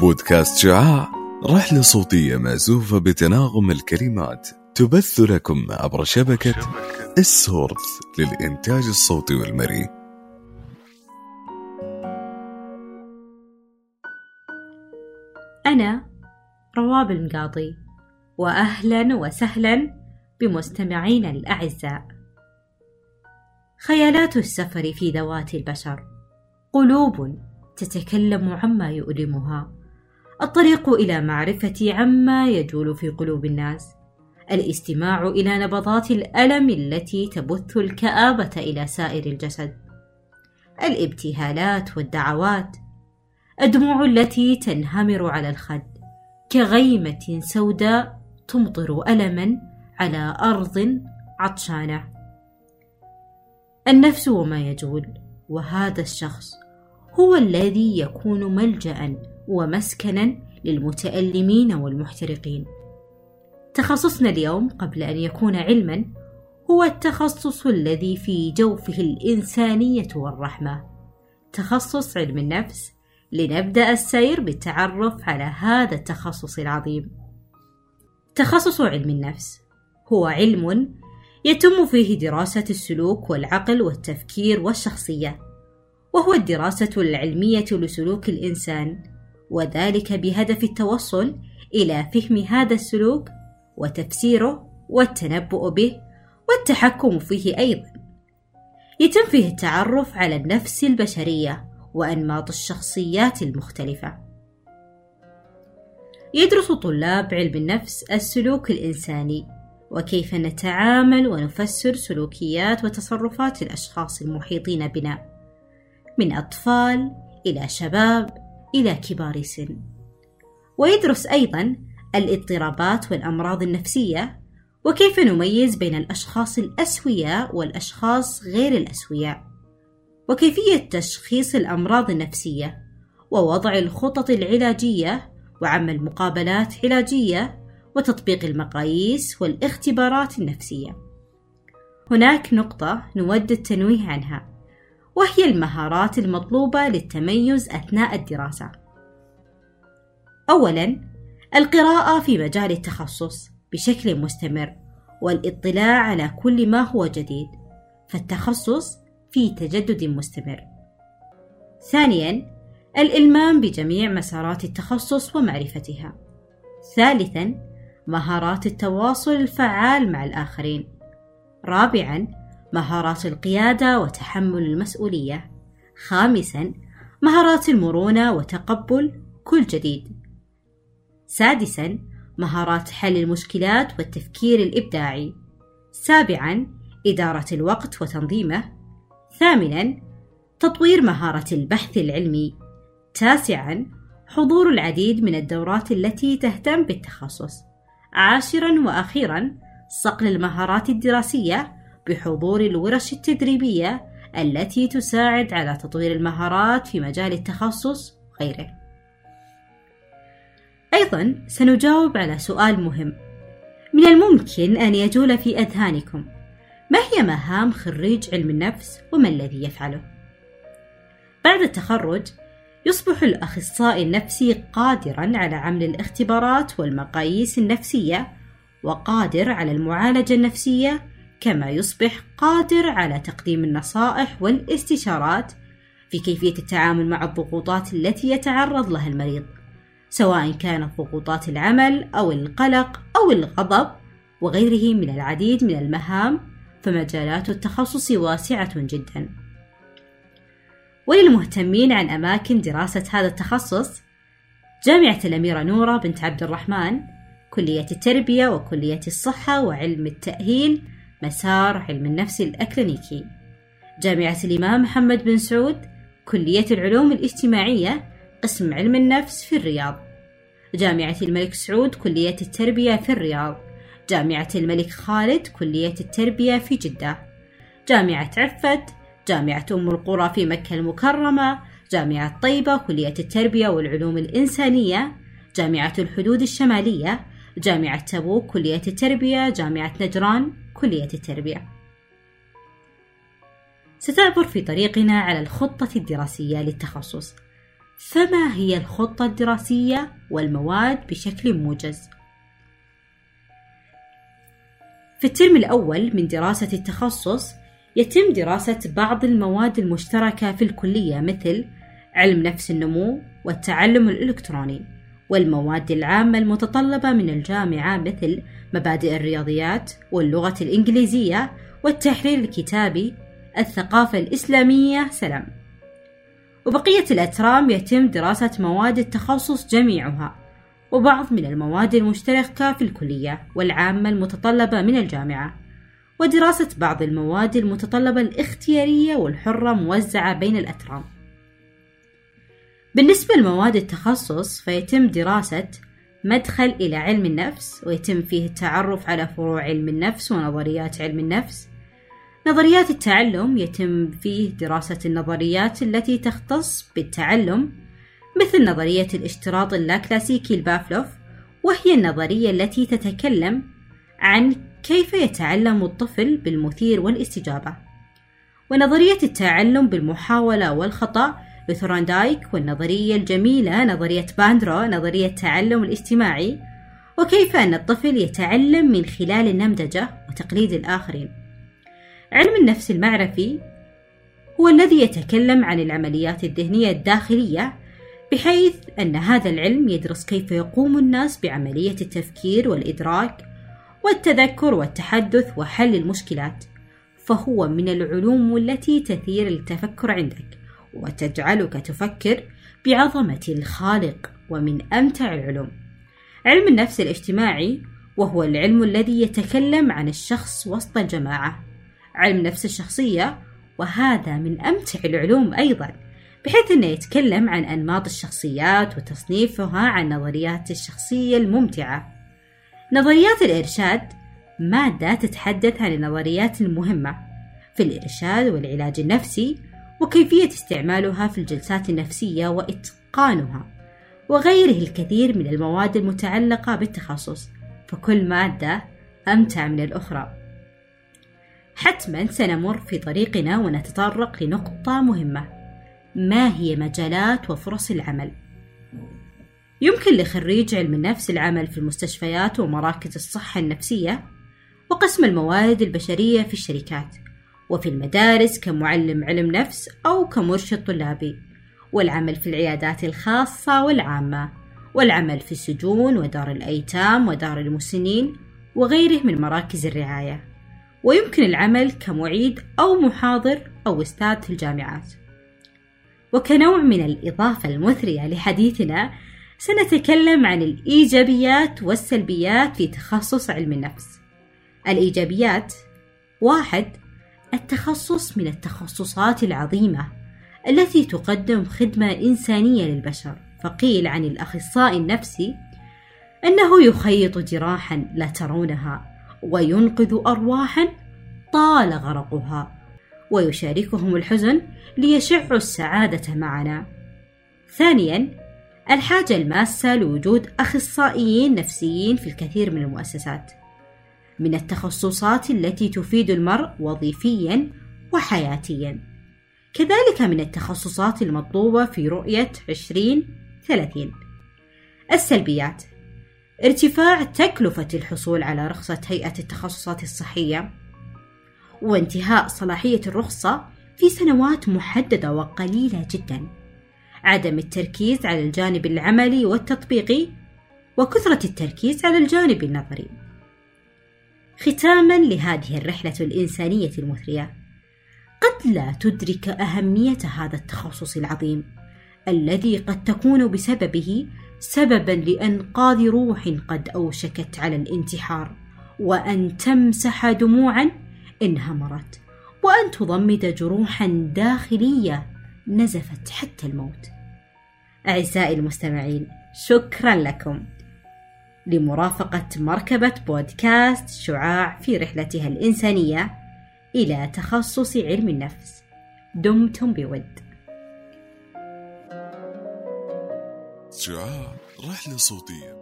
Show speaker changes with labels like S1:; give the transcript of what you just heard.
S1: بودكاست شعاع. رحلة صوتية مأزوفة بتناغم الكلمات تبث لكم عبر شبكة السورث للإنتاج الصوتي والمرئي.
S2: أنا رواب المقاضي وأهلا وسهلا بمستمعينا الأعزاء. خيالات السفر في ذوات البشر قلوب تتكلم عما يؤلمها. الطريق إلى معرفة عما يجول في قلوب الناس. الاستماع إلى نبضات الألم التي تبث الكآبة إلى سائر الجسد. الابتهالات والدعوات. الدموع التي تنهمر على الخد. كغيمة سوداء تمطر ألما على أرض عطشانة. النفس وما يجول. وهذا الشخص هو الذي يكون ملجا ومسكنا للمتألمين والمحترقين. تخصصنا اليوم قبل أن يكون علما هو التخصص الذي في جوفه الإنسانية والرحمة. تخصص علم النفس. لنبدأ السير بالتعرف على هذا التخصص العظيم. تخصص علم النفس. هو علم يتم فيه دراسة السلوك والعقل والتفكير والشخصية وهو الدراسة العلمية لسلوك الإنسان. وذلك بهدف التوصل إلى فهم هذا السلوك وتفسيره والتنبؤ به والتحكم فيه أيضا. يتم فيه التعرف على النفس البشرية وأنماط الشخصيات المختلفة. يدرس طلاب علم النفس السلوك الإنساني وكيف نتعامل ونفسر سلوكيات وتصرفات الأشخاص المحيطين بنا من أطفال إلى شباب إلى كبار سن. ويدرس أيضا الاضطرابات والأمراض النفسية وكيف نميز بين الأشخاص الأسوياء والأشخاص غير الأسوياء وكيفية تشخيص الأمراض النفسية ووضع الخطط العلاجية وعمل مقابلات علاجية وتطبيق المقاييس والاختبارات النفسية. هناك نقطة نود التنويه عنها. وهي المهارات المطلوبة للتميز أثناء الدراسة. أولاً، القراءة في مجال التخصص بشكل مستمر، والاطلاع على كل ما هو جديد، فالتخصص في تجدد مستمر. ثانياً، الإلمام بجميع مسارات التخصص ومعرفتها. ثالثاً، مهارات التواصل الفعال مع الآخرين. رابعاً، مهارات القيادة وتحمل المسؤولية. خامسا مهارات المرونة وتقبل كل جديد. سادسا مهارات حل المشكلات والتفكير الإبداعي. سابعا إدارة الوقت وتنظيمه. ثامنا تطوير مهارة البحث العلمي. تاسعا حضور العديد من الدورات التي تهتم بالتخصص. عاشرا وأخيرا صقل المهارات الدراسية بحضور الورش التدريبية التي تساعد على تطوير المهارات في مجال التخصص وغيره. أيضا سنجاوب على سؤال مهم من الممكن أن يجول في أذهانكم ما هي مهام خريج علم النفس وما الذي يفعله؟ بعد التخرج يصبح الأخصائي النفسي قادرا على عمل الاختبارات والمقاييس النفسية وقادر على المعالجة النفسية كما يصبح قادر على تقديم النصائح والاستشارات في كيفية التعامل مع الضغوطات التي يتعرض لها المريض، سواء كانت ضغوطات العمل أو القلق أو الغضب وغيره من العديد من المهام، فمجالات التخصص واسعة جدا. وللمهتمين عن أماكن دراسة هذا التخصص، جامعة الأميرة نورة بنت عبد الرحمن، كلية التربية وكلية الصحة وعلم التأهيل مسار علم النفس الأكلينيكي جامعة الإمام محمد بن سعود كلية العلوم الاجتماعية قسم علم النفس في الرياض. جامعة الملك سعود كلية التربية في الرياض. جامعة الملك خالد كلية التربية في جدة. جامعة عفت جامعة أم القرى في مكة المكرمة. جامعة طيبة كلية التربية والعلوم الإنسانية. جامعة الحدود الشمالية. جامعة تبوك كلية التربية. جامعة نجران. كلية التربية. ستعبر في طريقنا على الخطة الدراسية للتخصص. فما هي الخطة الدراسية والمواد بشكل موجز؟ في الترم الأول من دراسة التخصص يتم دراسة بعض المواد المشتركة في الكلية مثل علم نفس النمو والتعلم الإلكتروني. والمواد العامة المتطلبة من الجامعة مثل مبادئ الرياضيات واللغة الإنجليزية والتحرير الكتابي الثقافة الإسلامية سلام. وبقية الأترام يتم دراسة مواد التخصص جميعها وبعض من المواد المشتركة في الكلية والعامة المتطلبة من الجامعة. ودراسة بعض المواد المتطلبة الاختيارية والحرة موزعة بين الأترام. بالنسبة لمواد التخصص فيتم دراسة مدخل إلى علم النفس ويتم فيه التعرف على فروع علم النفس ونظريات علم النفس. نظريات التعلم يتم فيه دراسة النظريات التي تختص بالتعلم مثل نظرية الاشتراط اللاكلاسيكي البافلوف وهي النظرية التي تتكلم عن كيف يتعلم الطفل بالمثير والاستجابة. ونظرية التعلم بالمحاولة والخطأ لثورندايك والنظرية الجميلة نظرية باندورا نظرية التعلم الاجتماعي. وكيف أن الطفل يتعلم من خلال النمذجة وتقليد الآخرين. علم النفس المعرفي هو الذي يتكلم عن العمليات الذهنية الداخلية بحيث أن هذا العلم يدرس كيف يقوم الناس بعملية التفكير والإدراك والتذكر والتحدث وحل المشكلات. فهو من العلوم التي تثير التفكر عندك. وتجعلك تفكر بعظمة الخالق ومن أمتع العلوم. علم النفس الاجتماعي وهو العلم الذي يتكلم عن الشخص وسط الجماعة علم نفس الشخصية وهذا من أمتع العلوم أيضا بحيث أنه يتكلم عن أنماط الشخصيات وتصنيفها عن نظريات الشخصية الممتعة. نظريات الإرشاد مادة تتحدث عن النظريات المهمة في الإرشاد والعلاج النفسي وكيفية استعمالها في الجلسات النفسية وإتقانها وغيره الكثير من المواد المتعلقة بالتخصص فكل مادة أمتع من الأخرى. حتما سنمر في طريقنا ونتطرق لنقطة مهمة ما هي مجالات وفرص العمل؟ يمكن لخريج علم النفس العمل في المستشفيات ومراكز الصحة النفسية وقسم الموارد البشرية في الشركات وفي المدارس كمعلم علم نفس أو كمرشد طلابي والعمل في العيادات الخاصة والعامة والعمل في السجون ودار الأيتام ودار المسنين وغيره من مراكز الرعاية. ويمكن العمل كمعيد أو محاضر أو أستاذ في الجامعات. وكنوع من الإضافة المثرية لحديثنا سنتكلم عن الإيجابيات والسلبيات في تخصص علم النفس. الإيجابيات واحد التخصص من التخصصات العظيمة التي تقدم خدمة إنسانية للبشر. فقيل عن الأخصائي النفسي أنه يخيط جراحا لا ترونها وينقذ أرواحا طال غرقها ويشاركهم الحزن ليشعوا السعادة معنا. ثانيا الحاجة الماسة لوجود أخصائيين نفسيين في الكثير من المؤسسات. من التخصصات التي تفيد المرء وظيفيا وحياتيا. كذلك من التخصصات المطلوبة في رؤية 2030 السلبيات. ارتفاع تكلفة الحصول على رخصة هيئة التخصصات الصحية. وانتهاء صلاحية الرخصة في سنوات محددة وقليلة جدا. عدم التركيز على الجانب العملي والتطبيقي. وكثرة التركيز على الجانب النظري. ختاما لهذه الرحلة الإنسانية المثرية. قد لا تدرك أهمية هذا التخصص العظيم الذي قد تكون بسببه سببا لإنقاذ روح قد أوشكت على الانتحار وأن تمسح دموعا انهمرت وأن تضمد جروحا داخلية نزفت حتى الموت. أعزائي المستمعين شكرا لكم. لمرافقة مركبة بودكاست شعاع في رحلتها الإنسانية إلى تخصص علم النفس. دمتم بود.
S1: شعاع رحلة صوتية.